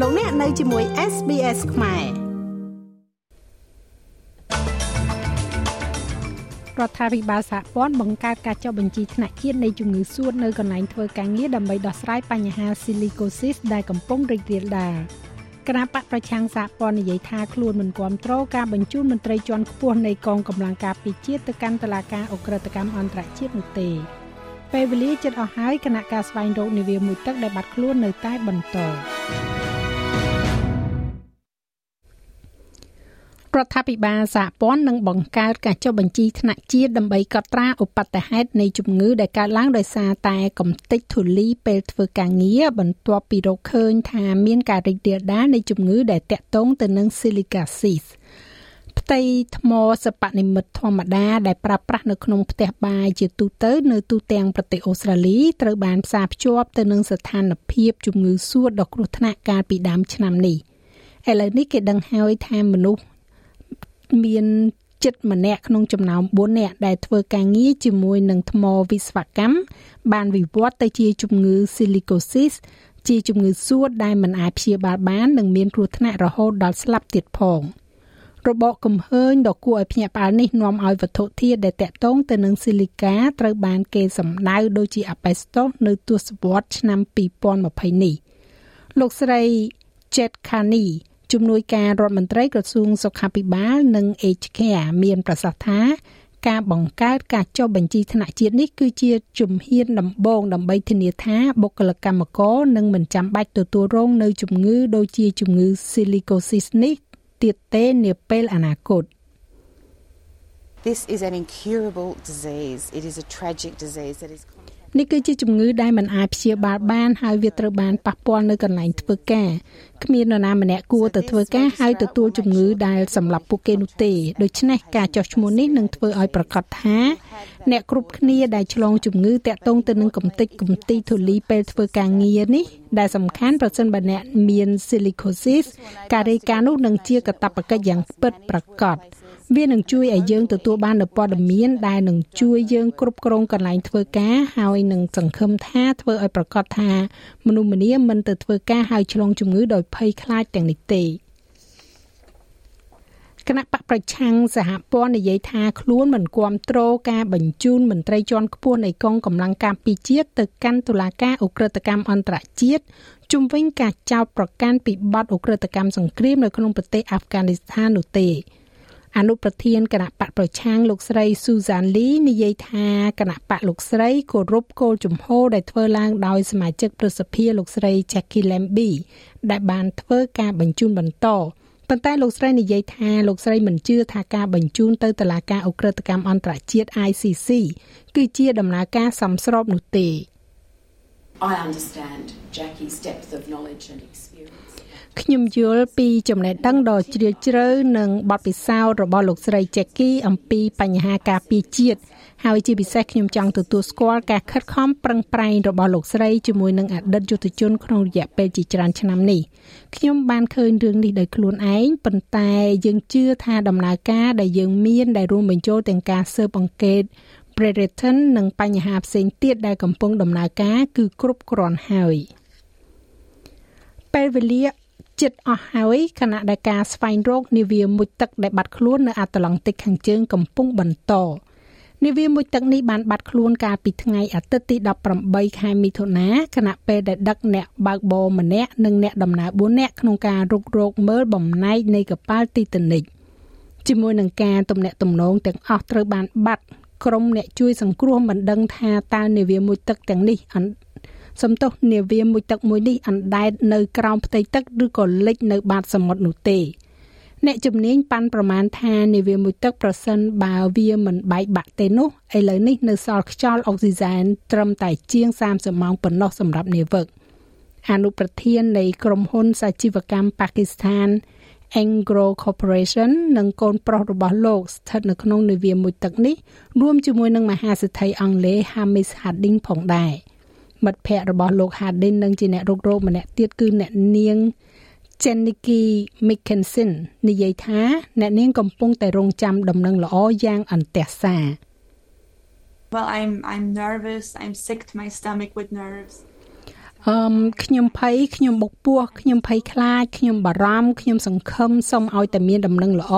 លោកអ្នកនៅជាមួយ SBS ខ្មែររដ្ឋាភិបាលសហព័ន្ធបង្កើតការចុះបញ្ជីថ្នាក់ជាតិនៃជំងឺសួតនៅកន្លែងធ្វើការងារដើម្បីដោះស្រាយបញ្ហា Silicosis ដែលកំពុងរីករាលដាលគណៈបកប្រឆាំងសហព័ន្ធនិយាយថាខ្លួនមិនគ្រប់គ្រងការបញ្ជូនមន្ត្រីជាន់ខ្ពស់នៃកងកម្លាំងការពារជាតិទៅកាន់តុលាការអ ுக ្រិតកម្មអន្តរជាតិនោះទេពេលវេលាជិតអស់ហើយគណៈការស្វែងរកនាវាមួយទឹកដែលបាត់ខ្លួននៅតែបន្ត រដ្ឋាភិបាលសហព័ន្ធនឹងបង្កើតការចុះបញ្ជីថ្នាក់ជាតិដើម្បីកត់ត្រាឧបទ្ទហេតុនៃជំងឺដែលកើតឡើងដោយសារតែកំទេចធូលីពេលធ្វើការងារបន្ទាប់ពីរកឃើញថាមានការរីករាលដាលនៃជំងឺដែលតាក់ទងទៅនឹង silicasis ផ្ទៃថ្មសិប្បនិមិត្តធម្មតាដែលប្រើប្រាស់នៅក្នុងផ្ទះបាយជាទូទៅនៅទូទាំងប្រទេសអូស្ត្រាលីត្រូវបានផ្សារភ្ជាប់ទៅនឹងស្ថានភាពជំងឺសួតដ៏គ្រោះថ្នាក់កាលពីដើមឆ្នាំនេះឥឡូវនេះគេដឹងហើយថាមនុស្ស មានចិត្តម្នាក់ក្នុងចំណោម4នាក់ដែលធ្វើការងារជាមួយនឹងថ្មវិស្វកម្មបានវិវត្តទៅជាជំងឺ silicosis ជាជំងឺសួតដែលមិនអាចព្យាបាលបាននិងមានគ្រោះថ្នាក់រហូតដល់ស្លាប់ទៀតផង។របបកំហើញដ៏គួរឲ្យភ្ញាក់ផ្អើលនេះនាំឲ្យវត្ថុធាតុដែលតាក់ទងទៅនឹងស៊ីលីកាត្រូវបានគេសម្ដៅដូចជាអាប៉េស្តូសនៅទសវត្សរ៍ឆ្នាំ2020នេះលោកស្រី Jet Khani ជំនួយការរដ្ឋមន្ត្រីក្រសួងសុខាភិបាលនិង Aged Care មានប្រសាសន៍ថាការបង្កើតការចុះបញ្ជីថ្នាក់ជាតិនេះគឺជាជំហានដំបូងដើម្បីធានាថាបុគ្គលិកកម្មករនឹងមិនចាំបាច់ទទួលរងនៅជំងឺដូចជាជំងឺ Silicosis នេះទៀតទេនាពេលអនាគត This is an incurable disease. It is a tragic disease that is នេះគឺជាជំងឺដែលមិនអាចព្យាបាលបានហើយវាត្រូវបានប៉ះពាល់នៅកន្លែងធ្វើការគ្មាននរណាម្នាក់គួរទៅធ្វើការហើយទទួលជំងឺដែលសម្រាប់ពួកគេនោះទេដូច្នេះការចោះឈ្មោះនេះនឹងធ្វើឲ្យប្រកាសថាអ្នកគ្រប់គ្នាដែលឆ្លងជំងឺតាក់ទងទៅនឹងកំទេចកំទីធូលីពេលធ្វើការងារនេះដែលសំខាន់ប្រសិនបើអ្នកមាន silicosis ការរាយការណ៍នោះនឹងជាកាតព្វកិច្ចយ៉ាងពិតប្រាកដ វានឹងជួយឲ្យយើងទទួលបាននូវព័ត៌មានដែលនឹងជួយយើងគ្រប់គ្រងកន្លែងធ្វើការហើយនឹងសង្ឃឹមថាធ្វើឲ្យប្រកាសថាមនុស្សម្នាមិនទៅធ្វើការហើយឆ្លងជំងឺដោយភ័យខ្លាចទាំងនេះទេគណៈបកប្រឆាំងសហព័ន្ធនិយាយថាខ្លួនមិនគ្រប់គ្រងការបញ្ជូនមន្ត្រីជាន់ខ្ពស់នៃកងកម្លាំងការពារជាតិទៅកាន់តុលាការអ ுக ្រិតកម្មអន្តរជាតិជំវិញការចោទប្រកាន់ពីបទអ ுக ្រិតកម្មសង្គ្រាមនៅក្នុងប្រទេសអាហ្វហ្គានីស្ថាននោះទេ អនុប្រធានគណៈបកប្រឆាំងលោកស្រី Susan Lee និយាយថាគណៈបកលោកស្រីគោរពគោលជំហរដែលធ្វើឡើងដោយសមាជិកប្រសិទ្ធិលោកស្រី Jackie Lambie ដែលបានធ្វើការបញ្ជូនបន្តប៉ុន្តែលោកស្រីនិយាយថាលោកស្រីមិនជឿថាការបញ្ជូនទៅតុលាការអ ுக ្រិតកម្មអន្តរជាតិ ICC គឺជាដំណើរការសមស្របនោះទេ I understand Jackie's depth of knowledge and experience ខ្ញុំយល់ពីចំណេះដឹងដ៏ជ្រាលជ្រៅនិងបទពិសោធន៍របស់លោកស្រី Jackie អំពីបញ្ហាការពារជាតិហើយជាពិសេសខ្ញុំចង់ទទួលស្គាល់ការខិតខំប្រឹងប្រែងរបស់លោកស្រីជាមួយនឹងអតីតយុទ្ធជនក្នុងរយៈពេលជាច្រើនឆ្នាំនេះខ្ញុំបានឃើញរឿងនេះដោយខ្លួនឯងប៉ុន្តែយើងជឿថាដំណើរការដែលយើងមានដែលរួមបញ្ចូលទាំងការស៊ើបអង្កេត Brereton និងបញ្ហាផ្សេងទៀតដែលកំពុងដំណើរការគឺគ្រប់គ្រាន់ហើយពេលវេលា ជិតអស់ហើយខណៈដែលការស្វែងរកនាវាមុជទឹកដែលបាត់ខ្លួននៅអាត្លង់តិកខាងជើងកំពុងបន្តនាវាមុជទឹកនេះបានបាត់ខ្លួនកាលពីថ្ងៃអាទិត្យទី18ខែមិថុនាខណៈពេលដែលដឹកអ្នកបើកបរម្នាក់និងអ្នកដំណើរ4នាក់ក្នុងការរុករកមើលបំណែកនៃកប៉ាល់ទីតានិកជាមួយនឹងការទំនាក់ទំនងទាំងអស់ត្រូវបានបាត់ក្រុមអ្នកជួយសង្គ្រោះមិនដឹងថាតើនាវាមុជទឹកទាំងនេះ សំទោសនាវាមួយទឹកមួយនេះអណ្ដែតនៅក្រោមផ្ទៃទឹកឬក៏លិចនៅបាតសមុទ្រនោះទេអ្នកជំនាញប៉ាន់ប្រមាណថានាវាមួយទឹកប្រសិនបើវាមិនបែកបាក់ទេនោះឥឡូវនេះនៅសល់ខ្យល់អុកស៊ីសែនត្រឹមតែជាង30ម៉ោងប៉ុណ្ណោះសម្រាប់នាវិកអនុប្រធាននៃក្រុមហ៊ុនសាជីវកម្មប៉ាគីស្ថាន Anglo Corporation និងកូនប្រុសរបស់លោកស្ថិតនៅក្នុងនាវាមួយទឹកនេះរួមជាមួយនឹងមហាសេដ្ឋីអង់គ្លេស Hamish Harding ផងដែរ។ មិត្តភ័ក្តិរបស់លោក Hardin និងជាអ្នករុករកម្នាក់ទៀតគឺអ្នកនាង Jenniki Mickenson និយាយថាអ្នកនាងកំពុងតែរងចាំដំណឹងល្អយ៉ាងអន្ទះសារ Well I'm I'm nervous I'm sick to my stomach with nerves អឺខ្ញុំភ័យខ្ញុំបុកពោះខ្ញុំភ័យខ្លាចខ្ញុំបារម្ភខ្ញុំសង្ឃឹមសូមឲ្យតែមានដំណឹងល្អ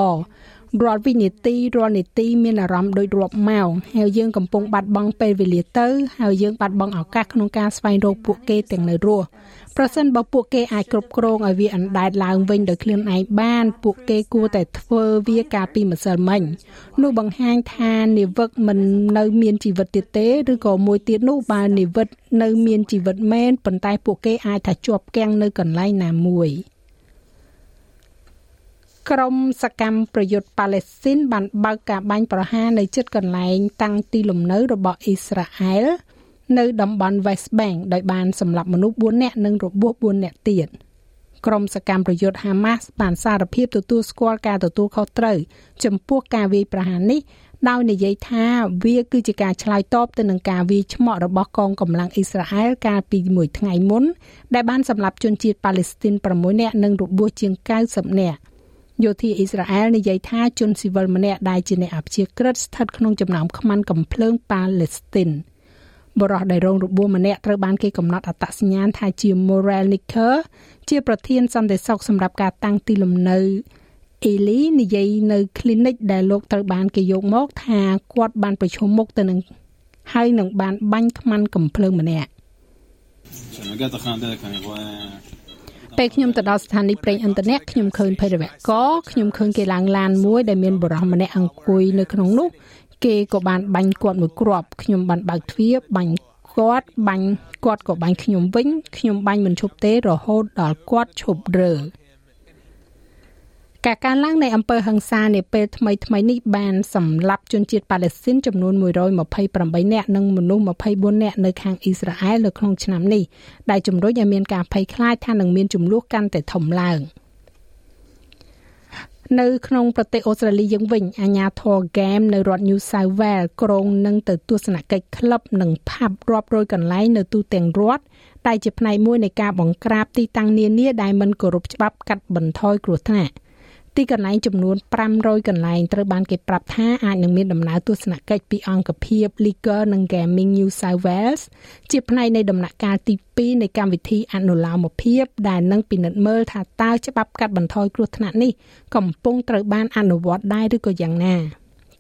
រាល់វិនាទីរាល់នាទីមានអារម្មណ៍ដូចរាប់ម៉ោងហើយយើងកំពុងបាត់បង់ពេលវេលាទៅហើយយើងបាត់បង់ឱកាសក្នុងការស្វែងរកពួកគេទាំងនៅរស់ប្រសិនបើពួកគេអាចគ្រប់គ្រងឲ្យវាអណ្ដែតឡើងវិញដោយខ្លួនឯងបាន ពួកគេគួរតែធ្វើវាកាលពីម្សិលមិញនោះបង្ហាញថានិវឹកមិននៅមានជីវិតទៀតទេឬក៏មួយទៀតនោះបើនិវឹកនៅមានជីវិតមែនប៉ុន្តែពួកគេអាចថាជាប់គាំងនៅកន្លែងណាមួយ។ ក្រុមសកម្មប្រយុទ្ធប៉ាឡេស្ទីនបានបើកការបាញ់ប្រហារនៅជិតកន្លែងតាំងទីលំនៅរបស់អ៊ីស្រាអែលនៅតំបន់ West Bank ដោយបានសម្លាប់មនុស្ស4នាក់និងរបួស4នាក់ទៀតក្រុមសកម្មប្រយុទ្ធ Hamas បានសារភាពទទួលស្គាល់ការទទួលខុសត្រូវចំពោះការវាយប្រហារនេះដោយនិយាយថាវាគឺជាការឆ្លើយតបទៅនឹងការវាយឆ្មក់របស់កងកម្លាំងអ៊ីស្រាអែលកាលពីមួយថ្ងៃមុនដែលបានសម្លាប់ជនជាតិប៉ាឡេស្ទីន6នាក់និងរបួសជាង90នាក់ យោធាអ៊ីស្រាអែលនិយាយថាជនស៊ីវិលម្នាក់ដែលជាអ្នកអព្យាក្រឹតស្ថិតក្នុងចំណោមខ្មាន់កំភ្លើងប៉ាឡេស្ទីនបរិះដែលរងរបួសម្នាក់ត្រូវបានគេកំណត់អត្តសញ្ញាណថាជា Morel Nicker ជាប្រធានសន្តិសុខសម្រាប់ការតាំងទីលំនៅអេលីនិយាយនៅ clinic ដែលលោកត្រូវបានគេយកមកថាគាត់បានប្រឈមមុខទៅនឹងហើយនឹងបានបាញ់ខ្មាន់កំភ្លើងម្នាក់ ពេលខ្ញុំទៅដល់ស្ថានីយ៍ប្រេងឥន្ធនៈខ្ញុំឃើញភេរវកខ្ញុំឃើញគេឡើងឡានមួយដែលមានបរិសម្នាក់អង្គុយនៅក្នុងនោះ គេក៏បានបាញ់គាត់មួយគ្រាប់ខ្ញុំបានបើកទ្វារបាញ់គាត់បាញ់គាត់ក៏បាញ់ខ្ញុំវិញខ្ញុំបាញ់មិនឈប់ទេរហូតដល់គាត់ឈប់រើ ការកើនឡើងនៃអំពើហិង្សានាពេលថ្មីថ្មីនេះបានសម្លាប់ជនជាតិប៉ាឡេស្ទីនចំនួន128នាក់និងមនុស្ស24នាក់នៅខាងអ៊ីស្រាអែលនៅក្នុងឆ្នាំនេះដែលជំរុញឲ្យមានការភ័យខ្លាចថានឹងមានចំនួនកាន់តែធំឡើងនៅក្នុងប្រទេសអូស្ត្រាលីយើងវិញអាញាធរហ្គេមនៅរដ្ឋ New South Wales ក្រុងនឹងទៅទស្សនកិច្ចក្លឹបនិងផាប់រាប់រយកន្លែងនៅទូទាំងរដ្ឋដែលជាផ្នែកមួយនៃការបង្ក្រាបទីតាំងនានាដែលមិនគោរពច្បាប់កាត់បន្ថយគ្រោះថ្នាក់។ ទីកន្លែងចំនួន500កន្លែងត្រូវបានគេប្រាប់ថាអាចនឹងមានដំណើរទស្សនកិច្ចពីអង្គភាព Liquor និង Gaming New South Wales ជាផ្នែកនៃដំណាក់កាលទី2នៃកម្មវិធីអនុលោមភាពដែលនឹងពិនិត្យមើលថាតើច្បាប់កាត់បន្ថយគ្រោះថ្នាក់នេះកំពុងត្រូវបានអនុវត្តដែរឬក៏យ៉ាងណា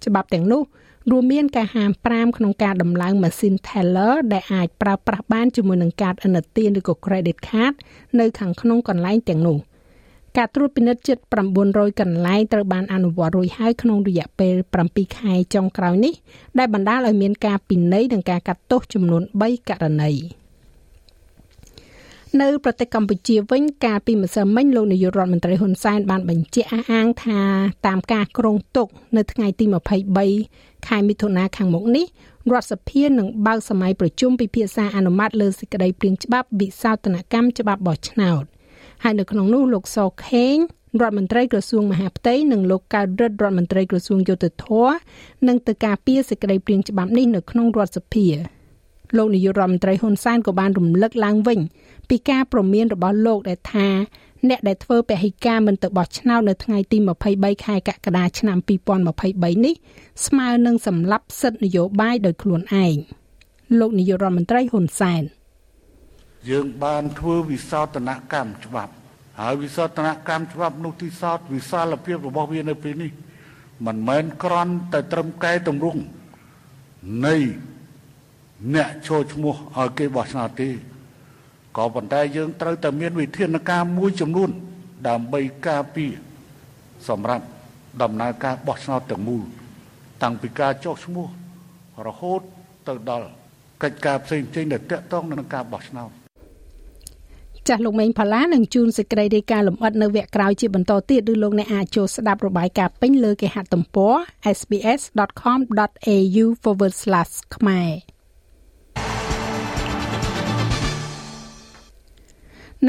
ច្បាប់ទាំងនោះរួមមានការហាម5ក្នុងការដំឡើងម៉ាស៊ីន teller ដែលអាចប្រើប្រាស់បានជាមួយនឹងកាតឥណទានឬក៏ credit card នៅខាងក្នុងកន្លែងទាំងនោះ។ ការត្រួតពិនិត្យជិត900កន្លែងត្រូវបានអនុវត្តរួចហើយក្នុងរយៈពេល7ខែចុងក្រោយនេះដែលបណ្ដាលឲ្យមានការពិន័យនិងការកាត់ទោសចំនួន3ករណីនៅប្រទេសកម្ពុជាវិញកាលពីម្សិលមិញលោកនាយករដ្ឋមន្ត្រីហ៊ុនសែនបានបញ្ជាក់អះអាងថាតាមការគ្រោងទុកនៅថ្ងៃទី23ខែមិថុនាខាងមុខនេះរដ្ឋសភានឹងបើកសម័យប្រជុំពិភាក្សាអនុម័តលើសេចក្តីព្រាងច្បាប់វិសោធនកម្មច្បាប់បោះឆ្នោត ហើយនៅក្នុងនោះលោកសខេងរដ្ឋមន្ត្រីក្រសួងមហាផ្ទៃនិងលោកកើតរិទ្ធរដ្ឋមន្ត្រីក្រសួងយុទ្ធភ័ពនឹងទៅការពារសេចក្តីព្រាងច្បាប់នេះនៅក្នុងរដ្ឋសភាលោកនាយករដ្ឋមន្ត្រីហ៊ុនសែនក៏បានរំលឹកឡើងវិញ ពីការប្រមានរបស់លោកដែលថាអ្នកដែលធ្វើពហិការមិនទៅបោះឆ្នោតនៅថ្ងៃទី23ខែកក្កដាឆ្នាំ2023នេះស្មើនឹងសម្លាប់សិទ្ធិនយោបាយដោយខ្លួនឯងលោកនាយករដ្ឋមន្ត្រីហ៊ុនសែន យើងបានធ្វើវិសោធនកម្មច្បាប់ ហើយវិសោធនកម្មច្បាប់នោះទីសោតវិសាលភាពរបស់វានៅពេលនេះ មិនមែនក្រន់តែត្រឹមកែតម្រង់នៃអ្នកចូលឈ្មោះឲ្យគេបោះឆ្នោតទេក៏ប៉ុន្តែយើងត្រូវតែមានវិធានការមួយចំនួន ដើម្បីការពារសម្រាប់ដំណើរការបោះឆ្នោតទាំងមូលតាំងពីការចុះឈ្មោះរហូតទៅដល់កិច្ចការផ្សេងៗដែលតាក់ទងនឹងការបោះឆ្នោត ចាស់លោកមេងផល្លានឹងជួនសេចក្តីរាយការណ៍លម្អិតនៅវគ្គក្រោយជាបន្តទៀតឬលោកអ្នកអាចចូលស្ដាប់របាយការណ៍ពេញលើគេហទំព័រ sbs.com.au/ ខ្មែរ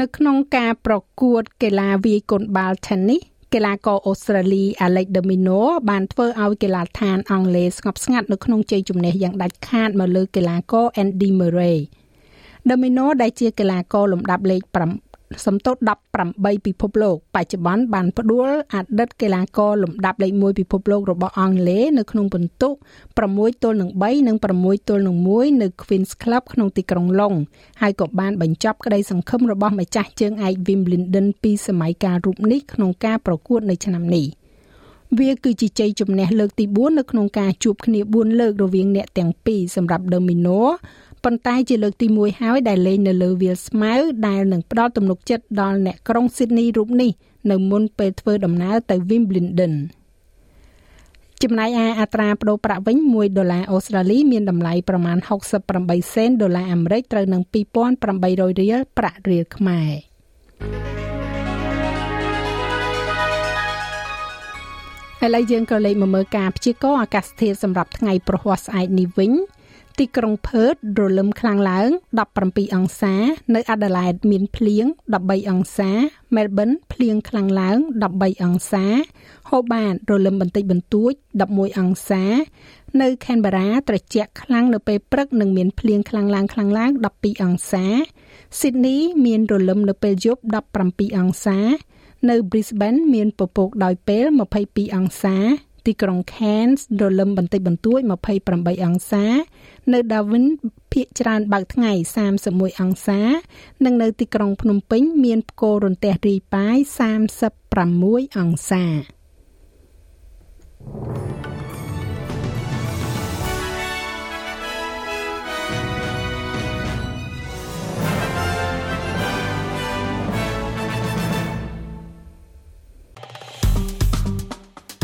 នៅក្នុងការប្រកួតកីឡាវាយកូនបាល់ Tennis កីឡាករអូស្ត្រាលី Alex de Minaur បានធ្វើឲ្យកីឡាដ្ឋានអង់គ្លេសស្ងប់ស្ងាត់នៅក្នុងជ័យជំនះយ៉ាងដាច់ខាតមកលើកីឡាករ Andy Murray Domino ដែលជាកីឡាករលំដាប់លេខសំទោស18ពិភពលោកបច្ចុប្បន្នបានផ្ដួលអតីតកីឡាករលំដាប់លេខ1ពិភពលោករបស់អង់គ្លេសនៅក្នុងពិន្ទុ6ទល់នឹង3និង6ទល់នឹង1នៅ Queen's Club ក្នុងទីក្រុងឡុងហើយក៏បានបញ្ចប់ក្តីសង្ឃឹមរបស់ម្ចាស់ជើងឯក Wimbledon ពីសម័យកាលរូបនេះក្នុងការប្រកួតនៅឆ្នាំនេះវាគឺជាជ័យជំនះលើកទី4នៅក្នុងការជួបគ្នា4លើករវាងអ្នកទាំងពីរសម្រាប់ Domino ប៉ុន្តែជាលើកទី1ហើយដែលលេងនៅលើវាលស្មៅដែលនឹងផ្ដល់ទំនុកចិត្តដល់អ្នកក្រុង Sydney រូបនេះនៅមុនពេលធ្វើដំណើរទៅ Wimbledon ចំណែកឯអត្រាប្តូរប្រាក់វិញ1ដុល្លារអូស្ត្រាលីមានតម្លៃប្រមាណ68សេនដុល្លារអាមេរិកត្រូវនឹង2800រៀលប្រាក់រៀលខ្មែរឥឡូវយើងក៏លេខមកមើលការព្យាករណ៍អាកាសធាតុសម្រាប់ថ្ងៃប្រហ័សស្អែកនេះវិញ ទីក្រុងផឺតរលឹមខ្លាំងឡើង17អង្សា នៅអាដាលេដមានភ្លៀង13អង្សា មែលប៊នភ្លៀងខ្លាំងឡើង13អង្សា ហូបាតរលឹមបន្តិចបន្តួច11អង្សា នៅខេនបារ៉ាត្រជាក់ខ្លាំងនៅពេលព្រឹកនិងមានភ្លៀងខ្លាំងឡើងខ្លាំងឡើង12អង្សាស៊ីដនីមានរលឹមនៅពេលយប់17អង្សា នៅ Brisbane មានពពកដោយពេល22អង្សា ទីក្រុង Cairns រលឹមបន្តិចបន្តួច28អង្សា នៅ Darwin ភាគច្រើនបើកថ្ងៃ31អង្សា និងនៅទីក្រុងភ្នំពេញ មានផ្គររន្ទះរាយប៉ាយ36អង្សា